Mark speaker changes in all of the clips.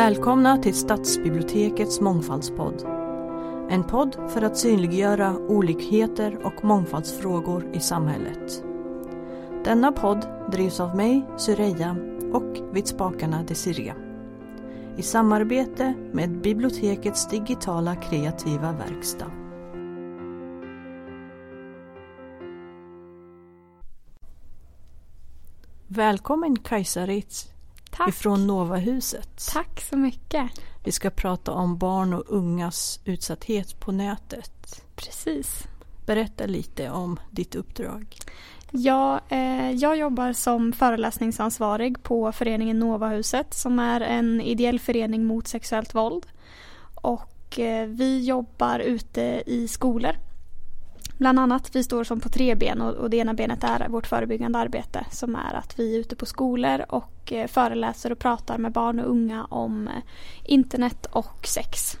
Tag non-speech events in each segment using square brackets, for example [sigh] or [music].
Speaker 1: Välkomna till Stadsbibliotekets mångfaldspodd. En podd för att synliggöra olikheter och mångfaldsfrågor i samhället. Denna podd drivs av mig, Syreja, och vid spakarna Desiree. I samarbete med bibliotekets digitala kreativa verkstad. Välkommen Kajsa Ritz
Speaker 2: Tack.
Speaker 1: ifrån Novahuset.
Speaker 2: Tack så mycket.
Speaker 1: Vi ska prata om barn och ungas utsatthet på nätet.
Speaker 2: Precis.
Speaker 1: Berätta lite om ditt uppdrag.
Speaker 2: Ja, eh, jag jobbar som föreläsningsansvarig på föreningen Novahuset som är en ideell förening mot sexuellt våld. Och eh, vi jobbar ute i skolor. Bland annat, vi står som på tre ben och, och det ena benet är vårt förebyggande arbete som är att vi är ute på skolor och eh, föreläser och pratar med barn och unga om eh, internet och sex.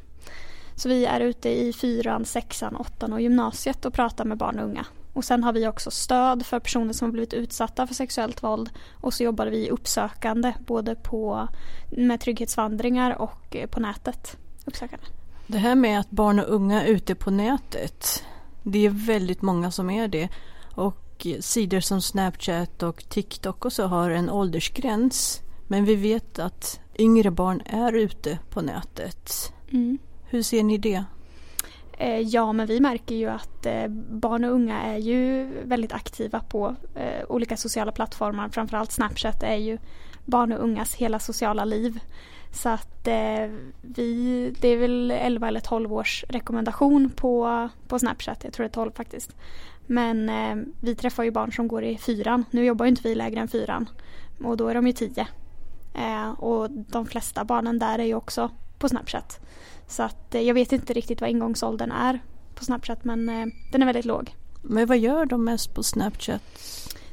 Speaker 2: Så vi är ute i fyran, sexan, åttan och gymnasiet och pratar med barn och unga. Och sen har vi också stöd för personer som har blivit utsatta för sexuellt våld. Och så jobbar vi uppsökande både på, med trygghetsvandringar och eh, på nätet. Uppsökande.
Speaker 1: Det här med att barn och unga är ute på nätet. Det är väldigt många som är det. Och sidor som Snapchat och TikTok och så har en åldersgräns. Men vi vet att yngre barn är ute på nätet.
Speaker 2: Mm.
Speaker 1: Hur ser ni det?
Speaker 2: Eh, Ja, men vi märker ju att eh, barn och unga är ju väldigt aktiva på eh, olika sociala plattformar. Framförallt Snapchat är ju barn och ungas hela sociala liv. Så att eh, vi, det är väl 11 eller 12 års rekommendation på, på Snapchat. Jag tror det är 12 faktiskt. Men eh, vi träffar ju barn som går i fyran. Nu jobbar ju inte vi lägre än fyran. Och då är de ju 10. Eh, och de flesta barnen där är ju också på Snapchat. Så att eh, jag vet inte riktigt vad ingångsåldern är på Snapchat men eh, den är väldigt låg.
Speaker 1: Men vad gör de mest på Snapchat?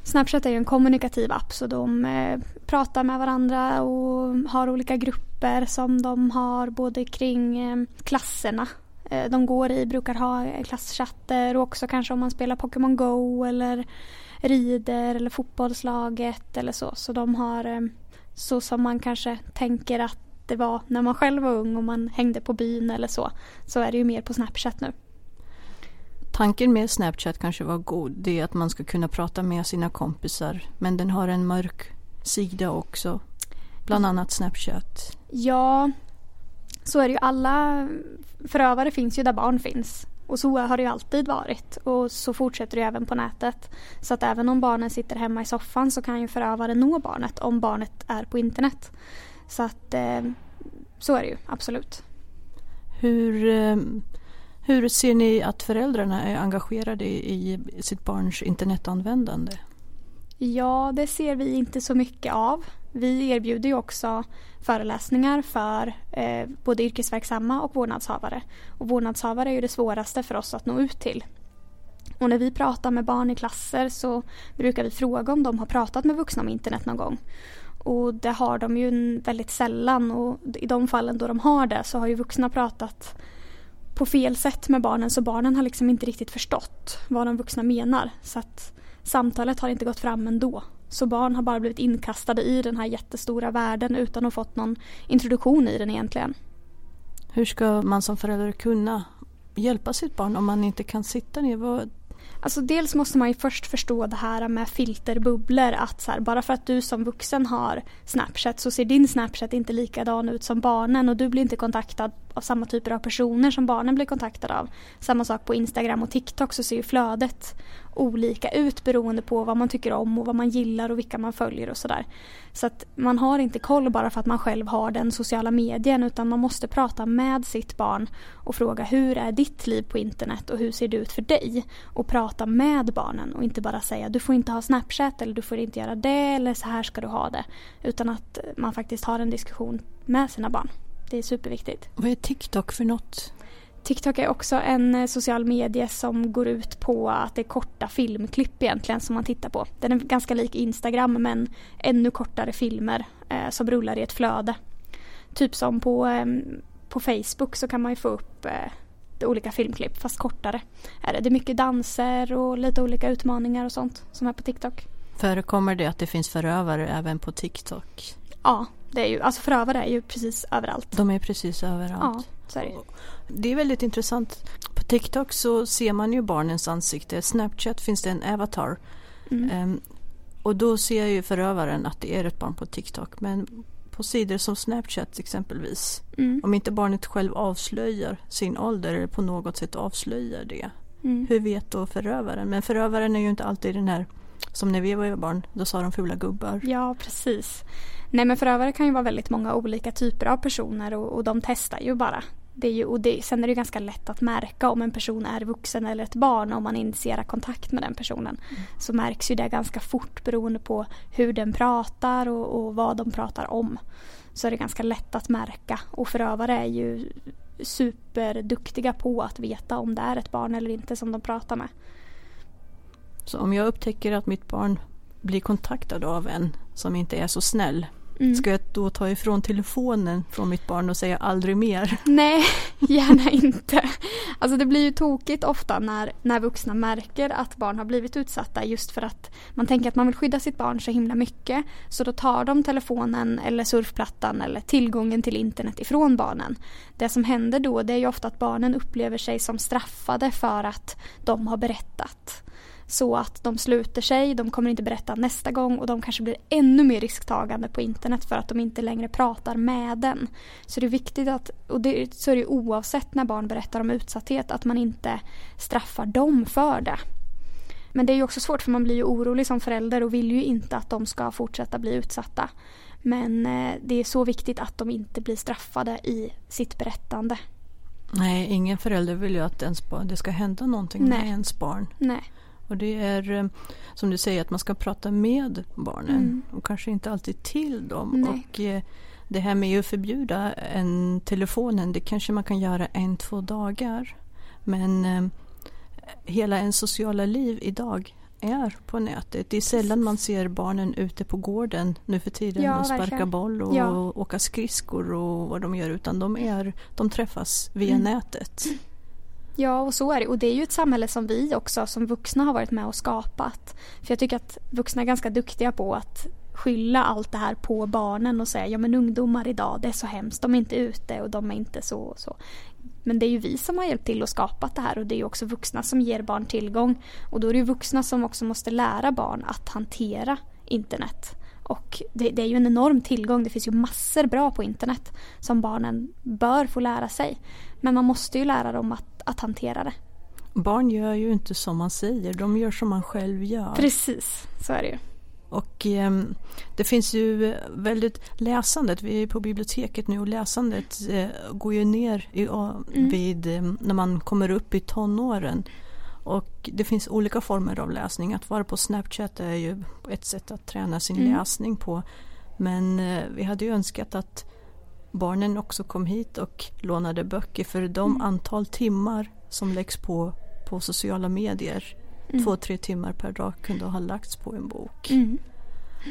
Speaker 2: Snapchat är ju en kommunikativ app så de eh, pratar med varandra och har olika grupper som de har både kring eh, klasserna eh, de går i brukar ha eh, klasschatter och också kanske om man spelar Pokémon Go eller rider eller fotbollslaget eller så. Så de har eh, så som man kanske tänker att det var när man själv var ung och man hängde på byn eller så. Så är det ju mer på Snapchat nu.
Speaker 1: Tanken med Snapchat kanske var god. Det är att man ska kunna prata med sina kompisar. Men den har en mörk sida också. Bland annat Snapchat.
Speaker 2: Ja, så är det ju. Alla förövare finns ju där barn finns. Och så har det ju alltid varit. Och så fortsätter det även på nätet. Så att även om barnen sitter hemma i soffan så kan ju förövaren nå barnet om barnet är på internet. Så att eh, så är det ju, absolut.
Speaker 1: Hur, eh, hur ser ni att föräldrarna är engagerade i sitt barns internetanvändande?
Speaker 2: Ja, det ser vi inte så mycket av. Vi erbjuder ju också föreläsningar för eh, både yrkesverksamma och vårdnadshavare. Och vårdnadshavare är ju det svåraste för oss att nå ut till. Och när vi pratar med barn i klasser så brukar vi fråga om de har pratat med vuxna om internet någon gång. Och det har de ju väldigt sällan och i de fallen då de har det så har ju vuxna pratat på fel sätt med barnen så barnen har liksom inte riktigt förstått vad de vuxna menar. Så att samtalet har inte gått fram ändå. Så barn har bara blivit inkastade i den här jättestora världen utan att ha fått någon introduktion i den egentligen.
Speaker 1: Hur ska man som förälder kunna hjälpa sitt barn om man inte kan sitta ner? Vad...
Speaker 2: Alltså dels måste man ju först förstå det här med filterbubblor. Att här, bara för att du som vuxen har Snapchat så ser din Snapchat inte likadan ut som barnen och du blir inte kontaktad av samma typer av personer som barnen blir kontaktade av. Samma sak på Instagram och TikTok så ser ju flödet olika ut beroende på vad man tycker om och vad man gillar och vilka man följer och sådär. Så att man har inte koll bara för att man själv har den sociala medien utan man måste prata med sitt barn och fråga hur är ditt liv på internet och hur ser det ut för dig? Och prata med barnen och inte bara säga du får inte ha Snapchat eller du får inte göra det eller så här ska du ha det. Utan att man faktiskt har en diskussion med sina barn. Det är superviktigt.
Speaker 1: Vad är TikTok för något?
Speaker 2: TikTok är också en eh, social medie som går ut på att det är korta filmklipp egentligen som man tittar på. Den är ganska lik Instagram men ännu kortare filmer eh, som rullar i ett flöde. Typ som på, eh, på Facebook så kan man ju få upp eh, olika filmklipp fast kortare. Är det. det är mycket danser och lite olika utmaningar och sånt som är på TikTok.
Speaker 1: Förekommer det att det finns förövare även på TikTok?
Speaker 2: Ja, det är ju, alltså förövare är ju precis överallt.
Speaker 1: De är precis överallt.
Speaker 2: Ja, så är det.
Speaker 1: Det är väldigt intressant. På TikTok så ser man ju barnens ansikte. Snapchat finns det en avatar.
Speaker 2: Mm.
Speaker 1: Ehm, och då ser ju förövaren att det är ett barn på TikTok. Men på sidor som Snapchat exempelvis.
Speaker 2: Mm.
Speaker 1: Om inte barnet själv avslöjar sin ålder eller på något sätt avslöjar det.
Speaker 2: Mm.
Speaker 1: Hur vet då förövaren? Men förövaren är ju inte alltid den här som när vi var barn. Då sa de fula gubbar.
Speaker 2: Ja, precis. Nej men förövare kan ju vara väldigt många olika typer av personer och, och de testar ju bara. Det är ju, och det, sen är det ganska lätt att märka om en person är vuxen eller ett barn om man initierar kontakt med den personen.
Speaker 1: Mm.
Speaker 2: Så märks ju det ganska fort beroende på hur den pratar och, och vad de pratar om. Så är det ganska lätt att märka och förövare är ju superduktiga på att veta om det är ett barn eller inte som de pratar med.
Speaker 1: Så om jag upptäcker att mitt barn blir kontaktad av en som inte är så snäll.
Speaker 2: Mm.
Speaker 1: Ska jag då ta ifrån telefonen från mitt barn och säga aldrig mer? [laughs]
Speaker 2: Nej, gärna inte. Alltså det blir ju tokigt ofta när, när vuxna märker att barn har blivit utsatta just för att man tänker att man vill skydda sitt barn så himla mycket. Så då tar de telefonen eller surfplattan eller tillgången till internet ifrån barnen. Det som händer då det är ju ofta att barnen upplever sig som straffade för att de har berättat. Så att de sluter sig, de kommer inte berätta nästa gång och de kanske blir ännu mer risktagande på internet för att de inte längre pratar med den. Så det är viktigt att, och det, så är det oavsett när barn berättar om utsatthet, att man inte straffar dem för det. Men det är ju också svårt för man blir ju orolig som förälder och vill ju inte att de ska fortsätta bli utsatta. Men eh, det är så viktigt att de inte blir straffade i sitt berättande.
Speaker 1: Nej, ingen förälder vill ju att ens barn, det ska hända någonting
Speaker 2: Nej.
Speaker 1: med ens barn.
Speaker 2: Nej.
Speaker 1: Och det är eh, som du säger att man ska prata med barnen
Speaker 2: Mm.
Speaker 1: och kanske inte alltid till dem.
Speaker 2: Nej.
Speaker 1: Och eh, det här med att förbjuda en telefonen det kanske man kan göra en, två dagar. Men eh, hela ens sociala liv idag är på nätet. Det är sällan man ser barnen ute på gården nu för tiden
Speaker 2: Ja,
Speaker 1: och sparka
Speaker 2: verkligen.
Speaker 1: boll och
Speaker 2: Ja.
Speaker 1: åka skridskor och vad de gör utan de, är, de träffas via
Speaker 2: Mm.
Speaker 1: nätet.
Speaker 2: Ja, och så är det. Och det är ju ett samhälle som vi också som vuxna har varit med och skapat. För jag tycker att vuxna är ganska duktiga på att skylla allt det här på barnen och säga ja men ungdomar idag det är så hemskt, de är inte ute och de är inte så och så. Men det är ju vi som har hjälpt till och skapat det här och det är ju också vuxna som ger barn tillgång. Och då är det ju vuxna som också måste lära barn att hantera internet. Och det, det är ju en enorm tillgång, det finns ju massor bra på internet som barnen bör få lära sig. Men man måste ju lära dem att, att hantera det.
Speaker 1: Barn gör ju inte som man säger, de gör som man själv gör.
Speaker 2: Precis, så är det ju.
Speaker 1: Och ehm, det finns ju väldigt läsandet, vi är på biblioteket nu och läsandet eh, går ju ner i,
Speaker 2: Mm.
Speaker 1: vid, eh, när man kommer upp i tonåren. Och det finns olika former av läsning. Att vara på Snapchat är ju ett sätt att träna sin
Speaker 2: Mm.
Speaker 1: läsning på. Men eh, vi hade ju önskat att barnen också kom hit och lånade böcker. För de
Speaker 2: Mm.
Speaker 1: antal timmar som läggs på på sociala medier,
Speaker 2: Mm.
Speaker 1: två, tre timmar per dag kunde ha lagts på en bok.
Speaker 2: Mm.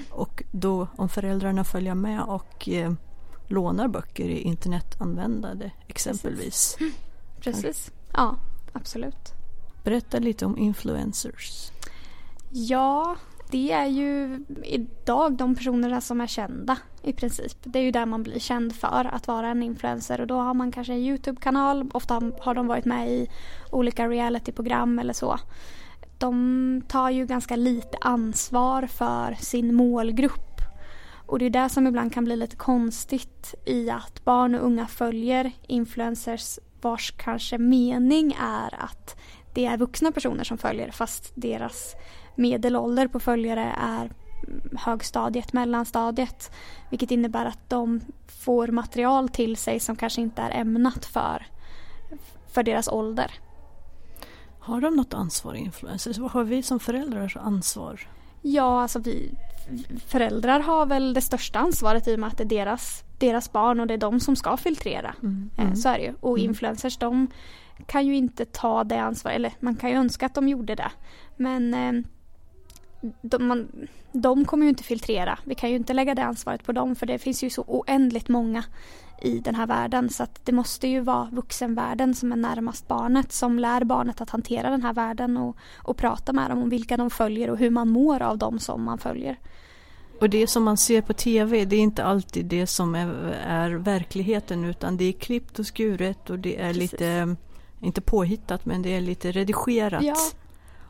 Speaker 1: Och då om föräldrarna följer med och eh, lånar böcker i internetanvändande exempelvis.
Speaker 2: Precis. Ja, absolut.
Speaker 1: Berätta lite om influencers.
Speaker 2: Ja, det är ju idag de personerna som är kända i princip. Det är ju där man blir känd för att vara en influencer och då har man kanske en Youtube-kanal. Ofta har de varit med i olika realityprogram eller så. De tar ju ganska lite ansvar för sin målgrupp. Och det är det som ibland kan bli lite konstigt i att barn och unga följer influencers vars kanske mening är att det är vuxna personer som följer fast deras medelålder på följare är högstadiet, mellanstadiet. Vilket innebär att de får material till sig som kanske inte är ämnat för, för deras ålder.
Speaker 1: Har de något ansvar influencers? Vad har vi som föräldrar för ansvar?
Speaker 2: Ja, alltså vi föräldrar har väl det största ansvaret i och med att det är deras, deras barn och det är de som ska filtrera.
Speaker 1: Mm.
Speaker 2: Eh, Så är det ju. Och
Speaker 1: Mm.
Speaker 2: influencers de kan ju inte ta det ansvaret. Eller man kan ju önska att de gjorde det. Men eh, de, man, de kommer ju inte filtrera. Vi kan ju inte lägga det ansvaret på dem för det finns ju så oändligt många i den här världen så att det måste ju vara vuxenvärlden som är närmast barnet som lär barnet att hantera den här världen och, och prata med dem om vilka de följer och hur man mår av dem som man följer.
Speaker 1: Och det som man ser på TV det är inte alltid det som är, är verkligheten utan det är klippt och skuret och det är Precis. lite, inte påhittat men det är lite redigerat. Ja,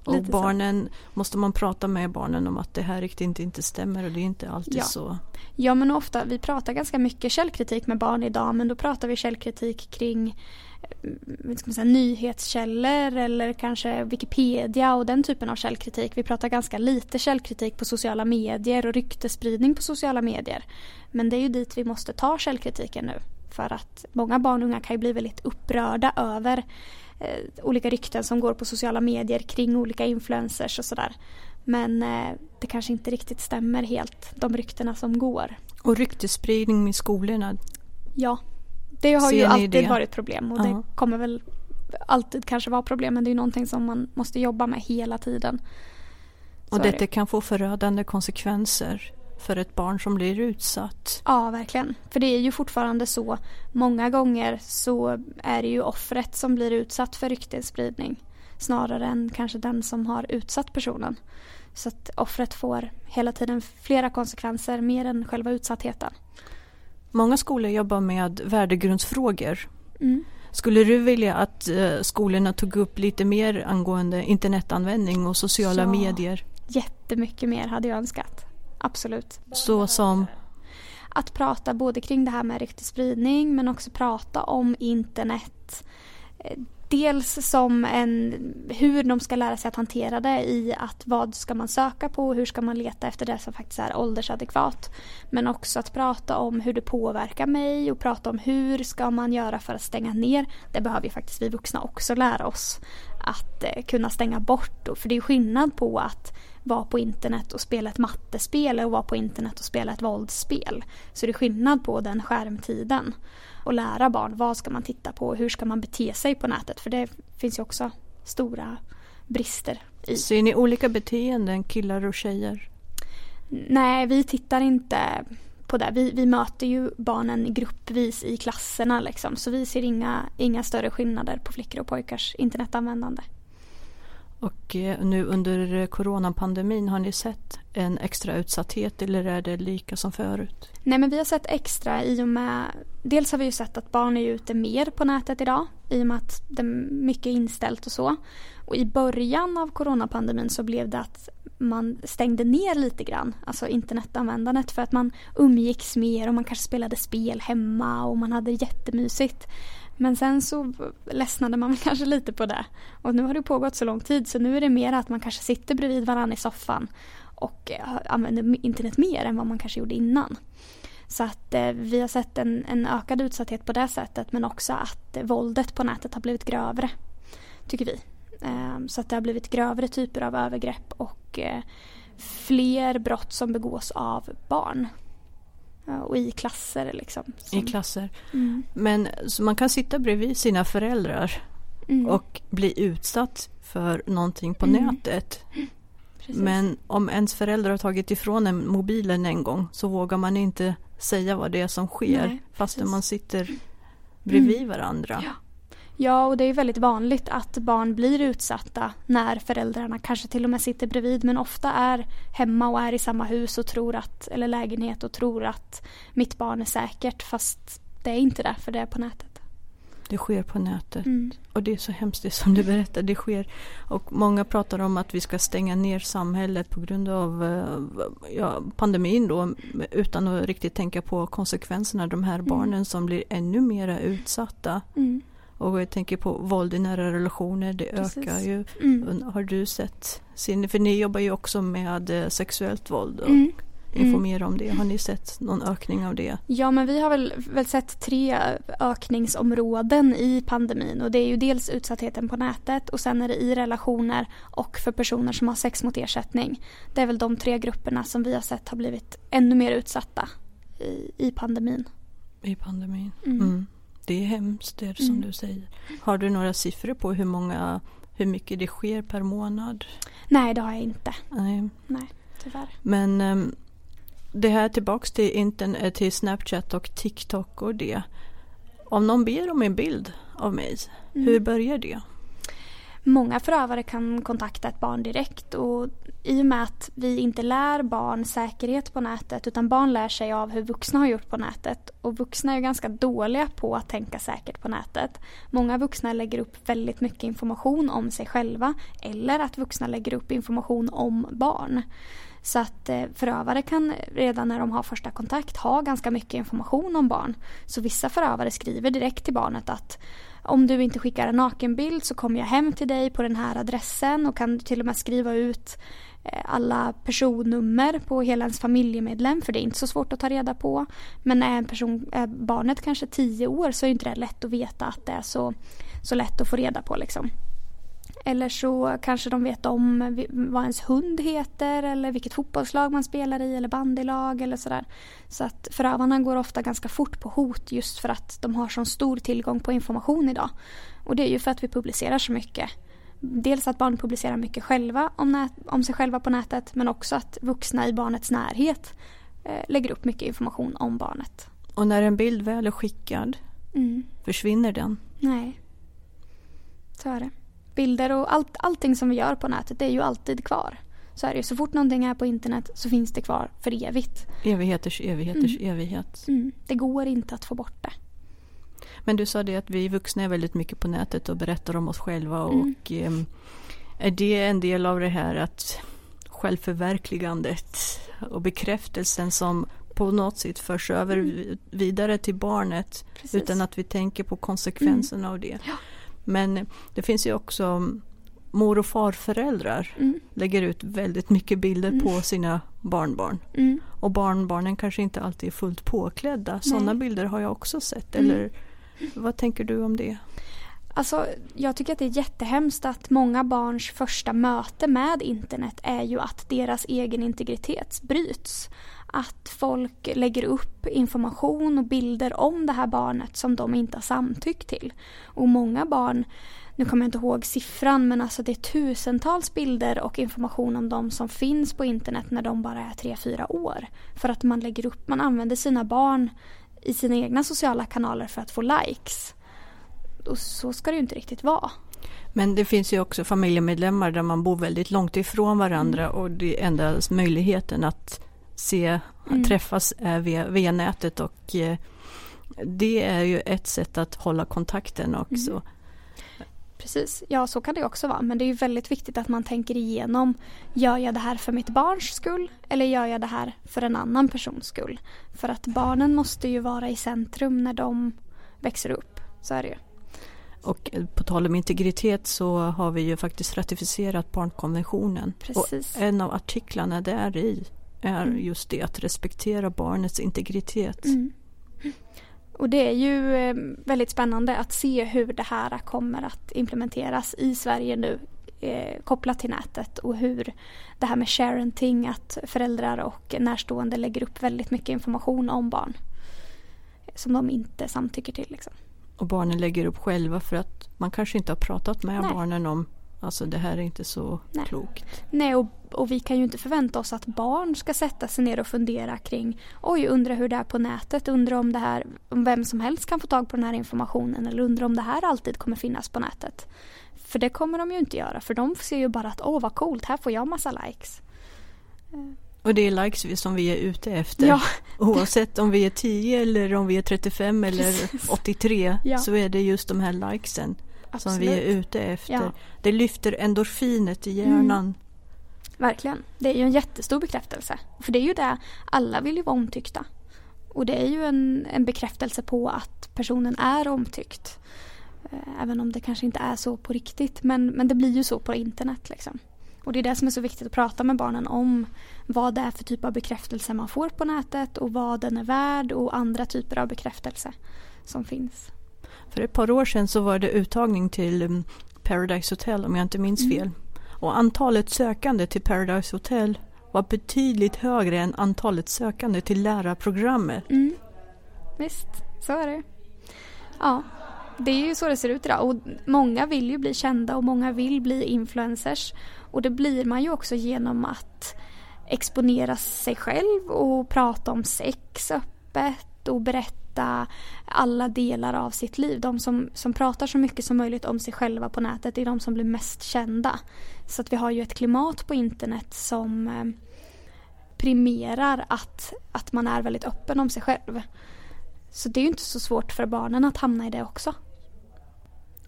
Speaker 1: och barnen, så. måste man prata med barnen om att det här riktigt inte stämmer och det är inte alltid
Speaker 2: ja.
Speaker 1: så.
Speaker 2: Ja men ofta, vi pratar ganska mycket källkritik med barn idag men då pratar vi källkritik kring eh, ska man säga, nyhetskällor eller kanske Wikipedia och den typen av källkritik. Vi pratar ganska lite källkritik på sociala medier och ryktespridning på sociala medier. Men det är ju dit vi måste ta källkritiken nu. För att många barn och unga kan ju bli väldigt upprörda över eh, olika rykten som går på sociala medier kring olika influencers och sådär. Men eh, det kanske inte riktigt stämmer helt, de ryktena som går.
Speaker 1: Och ryktesspridning i skolorna?
Speaker 2: Ja, det har Ser ju alltid det? varit problem och uh -huh. det kommer väl alltid kanske vara problem men det är någonting som man måste jobba med hela tiden.
Speaker 1: Och detta det. kan få förödande konsekvenser för ett barn som blir utsatt.
Speaker 2: Ja, verkligen. För det är ju fortfarande så. Många gånger så är det ju offret som blir utsatt för ryktesspridning snarare än kanske den som har utsatt personen. Så att offret får hela tiden flera konsekvenser mer än själva utsattheten.
Speaker 1: Många skolor jobbar med värdegrundsfrågor. Mm. Skulle du vilja att eh, skolorna tog upp lite mer angående internetanvändning och sociala ja, medier?
Speaker 2: Jättemycket mer hade jag önskat. Absolut.
Speaker 1: Så som?
Speaker 2: Att prata både kring det här med ryktesspridning men också prata om internet eh, dels som en, hur de ska lära sig att hantera det i att vad ska man söka på och hur ska man leta efter det som faktiskt är åldersadekvat. Men också att prata om hur det påverkar mig och prata om hur ska man göra för att stänga ner. Det behöver ju faktiskt vi vuxna också lära oss. Att eh, kunna stänga bort. För det är skillnad på att vara på internet och spela ett mattespel och vara på internet och spela ett våldsspel. Så det är skillnad på den skärmtiden och lära barn vad ska man titta på och hur ska man bete sig på nätet för det finns ju också stora brister i.
Speaker 1: Ser ni olika beteenden killar och tjejer?
Speaker 2: Nej, vi tittar inte på det. Vi, vi möter ju barnen gruppvis i klasserna liksom, så vi ser inga, inga större skillnader på flickor och pojkars internetanvändande.
Speaker 1: Och eh, nu under coronapandemin, har ni sett en extra utsatthet eller är det lika som förut?
Speaker 2: Nej men vi har sett extra i och med Dels har vi ju sett att barn är ute mer på nätet idag i och med att det är mycket inställt och så. Och i början av coronapandemin så blev det att man stängde ner lite grann, alltså internetanvändandet för att man umgicks mer och man kanske spelade spel hemma och man hade jättemysigt. Men sen så ledsnade man [laughs] kanske lite på det. Och nu har det pågått så lång tid så nu är det mer att man kanske sitter bredvid varandra i soffan och eh, använder internet mer än vad man kanske gjorde innan. Så att eh, vi har sett en, en, ökad utsatthet på det sättet men också att eh, våldet på nätet har blivit grövre. Tycker vi. Eh, så att det har blivit grövre typer av övergrepp och eh, fler brott som begås av barn. Och i klasser liksom.
Speaker 1: Som... I klasser. Mm. Men så man kan sitta bredvid sina föräldrar mm. och bli utsatt för någonting på mm. nätet. Precis. Men om ens föräldrar har tagit ifrån en mobilen en gång så vågar man inte säga vad det är som sker Nej, fastän man sitter bredvid mm. varandra.
Speaker 2: Ja. Ja, och det är väldigt vanligt att barn blir utsatta när föräldrarna kanske till och med sitter bredvid men ofta är hemma och är i samma hus och tror att, eller lägenhet och tror att mitt barn är säkert fast det är inte det för det är på nätet.
Speaker 1: Det sker på nätet. Mm. Och det är så hemskt det som du berättar. Det sker. Och många pratar om att vi ska stänga ner samhället på grund av eh, ja, pandemin då. Utan att riktigt tänka på konsekvenserna. De här mm. barnen som blir ännu mer utsatta. Mm. Och jag tänker på våld i nära relationer. Det Precis. ökar ju. Mm. Har du sett? För ni jobbar ju också med eh, sexuellt våld. Och mm informera mm. om det? Har ni sett någon ökning av det?
Speaker 2: Ja men vi har väl, väl sett tre ökningsområden i pandemin och det är ju dels utsattheten på nätet och sen är det i relationer och för personer som har sex mot ersättning. Det är väl de tre grupperna som vi har sett har blivit ännu mer utsatta i, i pandemin.
Speaker 1: I pandemin. Mm. Det är hemskt det som mm. du säger. Har du några siffror på hur många hur mycket det sker per månad?
Speaker 2: Nej, det har jag inte.
Speaker 1: Nej,
Speaker 2: Nej tyvärr.
Speaker 1: Men um, det här tillbaks till, internet, eh, till Snapchat och TikTok och det. Om någon ber om en bild av mig, mm. hur börjar det?
Speaker 2: Många förövare kan kontakta ett barn direkt och i och med att vi inte lär barn säkerhet på nätet utan barn lär sig av hur vuxna har gjort på nätet. Och vuxna är ganska dåliga på att tänka säkert på nätet. Många vuxna lägger upp väldigt mycket information om sig själva eller att vuxna lägger upp information om barn. Så att eh, förövare kan redan när de har första kontakt ha ganska mycket information om barn. Så vissa förövare skriver direkt till barnet att om du inte skickar en nakenbild så kommer jag hem till dig på den här adressen och kan till och med skriva ut Eh, alla personnummer på hela ens familjemedlem för det är inte så svårt att ta reda på. Men är, en person, är barnet kanske tio år så är det inte lätt att veta att det är så, så lätt att få reda på. Liksom. Eller så kanske de vet om vad ens hund heter eller vilket fotbollslag man spelar i eller bandylag eller sådär. Så att förövarna går ofta ganska fort på hot just för att de har så stor tillgång på information idag. Och det är ju för att vi publicerar så mycket. Dels att barn publicerar mycket själva om, nät, om sig själva på nätet men också att vuxna i barnets närhet eh, lägger upp mycket information om barnet.
Speaker 1: Och när en bild väl är skickad, mm. försvinner den?
Speaker 2: Nej, så är det bilder och allt, allting som vi gör på nätet det är ju alltid kvar. Så är det Så fort någonting är på internet så finns det kvar för evigt.
Speaker 1: Evigheters evigheters mm. evighet.
Speaker 2: Mm. Det går inte att få bort det.
Speaker 1: Men du sa det att vi vuxna är väldigt mycket på nätet och berättar om oss själva. Mm. Och eh, Är det en del av det här att självförverkligandet och bekräftelsen som på något sätt förs över mm. vidare till barnet Precis. utan att vi tänker på konsekvenserna mm. av det. Ja. Men det finns ju också mor och farföräldrar mm. lägger ut väldigt mycket bilder mm. på sina barnbarn. Mm. Och barnbarnen kanske inte alltid är fullt påklädda. Sådana bilder har jag också sett. Mm. Eller vad tänker du om det?
Speaker 2: Alltså, jag tycker att det är jättehemskt att många barns första möte med internet är ju att deras egen integritet bryts att folk lägger upp information och bilder om det här barnet som de inte har samtyckt till. Och många barn, nu kommer jag inte ihåg siffran, men alltså det är tusentals bilder och information om dem som finns på internet när de bara är 3-4 år. För att man lägger upp, man använder sina barn i sina egna sociala kanaler för att få likes. Och så ska det ju inte riktigt vara.
Speaker 1: Men det finns ju också familjemedlemmar där man bor väldigt långt ifrån varandra mm. och det är enda möjligheten att se, mm. träffas via, via nätet och eh, det är ju ett sätt att hålla kontakten också. Mm.
Speaker 2: Precis, ja så kan det också vara men det är ju väldigt viktigt att man tänker igenom Gör jag det här för mitt barns skull eller gör jag det här för en annan persons skull? För att barnen måste ju vara i centrum när de växer upp, så är det ju.
Speaker 1: Och på tal om integritet så har vi ju faktiskt ratificerat barnkonventionen.
Speaker 2: Precis.
Speaker 1: Och en av artiklarna där i är mm. just det att respektera barnets integritet.
Speaker 2: Mm. Och det är ju eh, väldigt spännande att se hur det här kommer att implementeras i Sverige nu eh, kopplat till nätet och hur det här med sharenting, att föräldrar och närstående lägger upp väldigt mycket information om barn som de inte samtycker till. Liksom.
Speaker 1: Och barnen lägger upp själva för att man kanske inte har pratat med Nej. barnen om Alltså det här är inte så
Speaker 2: Nej.
Speaker 1: klokt.
Speaker 2: Nej och, och, vi kan ju inte förvänta oss att barn ska sätta sig ner och fundera kring Oj, undra hur det är på nätet, undra om det här om vem som helst kan få tag på den här informationen eller undra om det här alltid kommer finnas på nätet. För det kommer de ju inte göra för de ser ju bara att åh vad coolt, här får jag massa likes.
Speaker 1: Och det är likes som vi är ute efter. Ja. [laughs] Oavsett om vi är 10 eller om vi är 35 eller 83 ja. så är det just de här likesen Absolut. som vi är ute efter. Ja. Det lyfter endorfinet i hjärnan. Mm.
Speaker 2: Verkligen. Det är ju en jättestor bekräftelse. För det är ju det, alla vill ju vara omtyckta. Och det är ju en, en bekräftelse på att personen är omtyckt. Eh, även om det kanske inte är så på riktigt. Men, men det blir ju så på internet. Liksom. Och det är det som är så viktigt att prata med barnen om. Vad det är för typ av bekräftelse man får på nätet och vad den är värd och andra typer av bekräftelse som finns.
Speaker 1: För ett par år sedan så var det uttagning till um, Paradise Hotel om jag inte minns mm. fel. Och antalet sökande till Paradise Hotel var betydligt högre än antalet sökande till lärarprogrammet.
Speaker 2: Mm. Visst, så är det. Ja, det är ju så det ser ut idag och många vill ju bli kända och många vill bli influencers. Och det blir man ju också genom att exponera sig själv och prata om sex öppet och berätta berätta alla delar av sitt liv. De som, som pratar så mycket som möjligt om sig själva på nätet är de som blir mest kända. Så att vi har ju ett klimat på internet som eh, primerar att, att man är väldigt öppen om sig själv. Så det är ju inte så svårt för barnen att hamna i det också.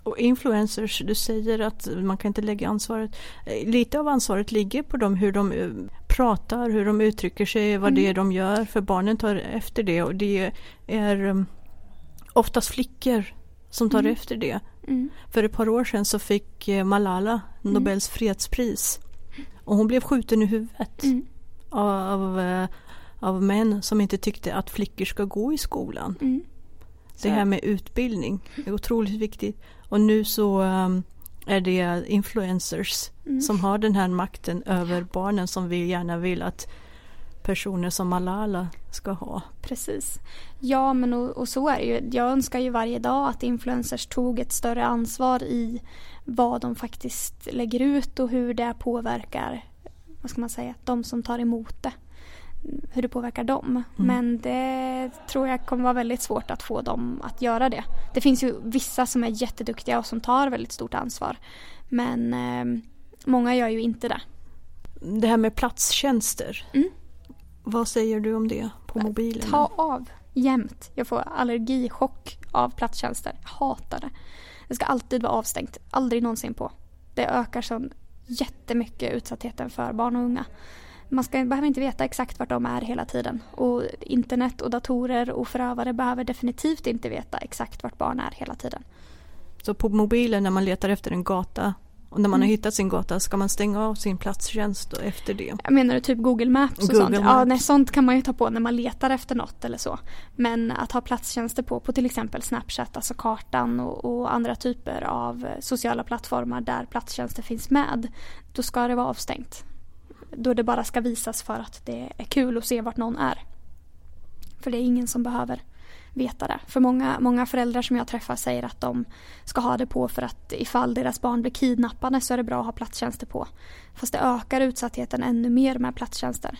Speaker 1: Och influencers, du säger att man kan inte lägga ansvaret. Eh, lite av ansvaret ligger på dem hur de eh, pratar, hur de uttrycker sig, vad mm. det är de gör. För barnen tar efter det och det är um, oftast flickor som tar mm. efter det. Mm. För ett par år sedan så fick eh, Malala mm. Nobels fredspris. Och hon blev skjuten i huvudet mm. av, av män som inte tyckte att flickor ska gå i skolan. Mm. Det här med utbildning är otroligt viktigt. Och nu så um, är det influencers mm. som har den här makten över barnen som vi gärna vill att personer som Malala ska ha.
Speaker 2: Precis. Ja men och, och, så är det ju. Jag önskar ju varje dag att influencers tog ett större ansvar i vad de faktiskt lägger ut och hur det påverkar vad ska man säga, de som tar emot det hur det påverkar dem. Mm. Men det tror jag kommer vara väldigt svårt att få dem att göra det. Det finns ju vissa som är jätteduktiga och som tar väldigt stort ansvar. Men eh, många gör ju inte det.
Speaker 1: Det här med platstjänster. Mm. Vad säger du om det på mobilen?
Speaker 2: Ta av jämt. Jag får allergichock av platstjänster. Jag hatar det. Det ska alltid vara avstängt. Aldrig någonsin på. Det ökar så jättemycket utsattheten för barn och unga man ska, behöver inte veta exakt vart de är hela tiden. Och internet och datorer och förövare behöver definitivt inte veta exakt vart barn är hela tiden.
Speaker 1: Så på mobilen när man letar efter en gata och när man mm. har hittat sin gata ska man stänga av sin platstjänst efter det?
Speaker 2: Jag menar du typ Google Maps och Google sånt? Maps. Ja, nej, sånt kan man ju ta på när man letar efter något eller så. Men att ha platstjänster på, på till exempel Snapchat, alltså kartan och, och andra typer av sociala plattformar där platstjänster finns med. Då ska det vara avstängt då det bara ska visas för att det är kul att se vart någon är. För det är ingen som behöver veta det. För många, många föräldrar som jag träffar säger att de ska ha det på för att ifall deras barn blir kidnappade så är det bra att ha platstjänster på. Fast det ökar utsattheten ännu mer med platstjänster.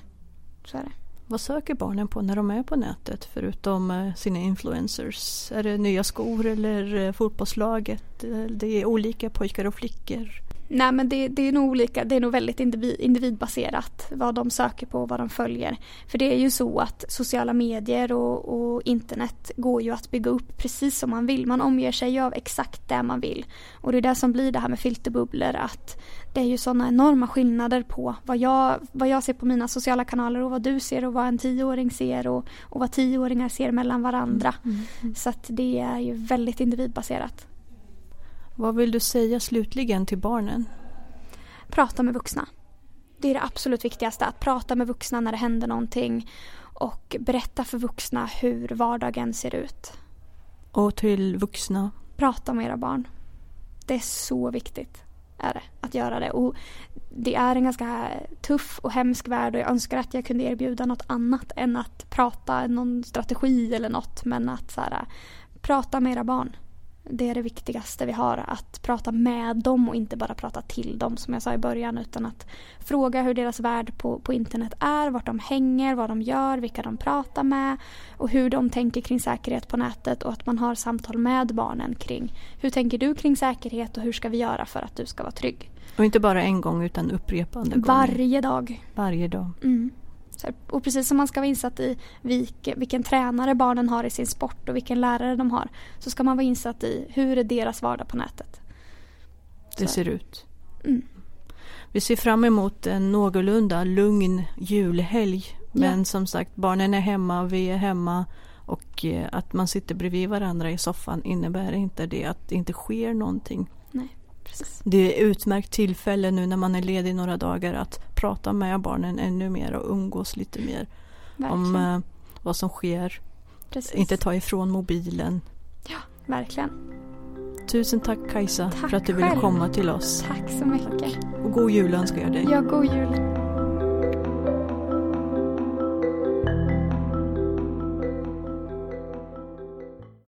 Speaker 2: Så är det.
Speaker 1: Vad söker barnen på när de är på nätet förutom eh, sina influencers? Är det nya skor eller eh, fotbollslaget? Eh, det är olika pojkar och flickor.
Speaker 2: Nej men det, det, är nog olika, det är nog väldigt individ, individbaserat vad de söker på och vad de följer. För det är ju så att sociala medier och, och, internet går ju att bygga upp precis som man vill. Man omger sig av exakt det man vill. Och det är det som blir det här med filterbubblor att det är ju sådana enorma skillnader på vad jag, vad jag ser på mina sociala kanaler och vad du ser och vad en tioåring ser och, och vad tioåringar ser mellan varandra. Mm, mm, mm. Så att det är ju väldigt individbaserat.
Speaker 1: Vad vill du säga slutligen till barnen?
Speaker 2: Prata med vuxna. Det är det absolut viktigaste, att prata med vuxna när det händer någonting och berätta för vuxna hur vardagen ser ut.
Speaker 1: Och till vuxna?
Speaker 2: Prata med era barn. Det är så viktigt är det, att göra det. Och det är en ganska tuff och hemsk värld och jag önskar att jag kunde erbjuda något annat än att prata någon strategi eller något. Men att så här, prata med era barn det är det viktigaste vi har. Att prata med dem och inte bara prata till dem som jag sa i början. Utan att fråga hur deras värld på, på internet är, vart de hänger, vad de gör, vilka de pratar med och hur de tänker kring säkerhet på nätet och att man har samtal med barnen kring hur tänker du kring säkerhet och hur ska vi göra för att du ska vara trygg.
Speaker 1: Och inte bara en gång utan upprepande gånger.
Speaker 2: Varje dag.
Speaker 1: Varje dag.
Speaker 2: Mm. Och precis som man ska vara insatt i vilken, tränare barnen har i sin sport och vilken lärare de har så ska man vara insatt i hur är deras vardag på nätet.
Speaker 1: Det ser ut. Mm. Vi ser fram emot en någorlunda lugn julhelg. Men ja. som sagt, barnen är hemma, vi är hemma. Och eh, att man sitter bredvid varandra i soffan innebär inte det att det inte sker någonting.
Speaker 2: Nej. Precis.
Speaker 1: Det är utmärkt tillfälle nu när man är ledig några dagar att prata med barnen ännu mer och umgås lite mer. Verkligen. Om uh, vad som sker. Precis. Inte ta ifrån mobilen.
Speaker 2: Ja, verkligen.
Speaker 1: Tusen tack Kajsa tack för att du ville komma till oss.
Speaker 2: Tack så mycket.
Speaker 1: Och god jul önskar jag dig.
Speaker 2: Ja, god jul.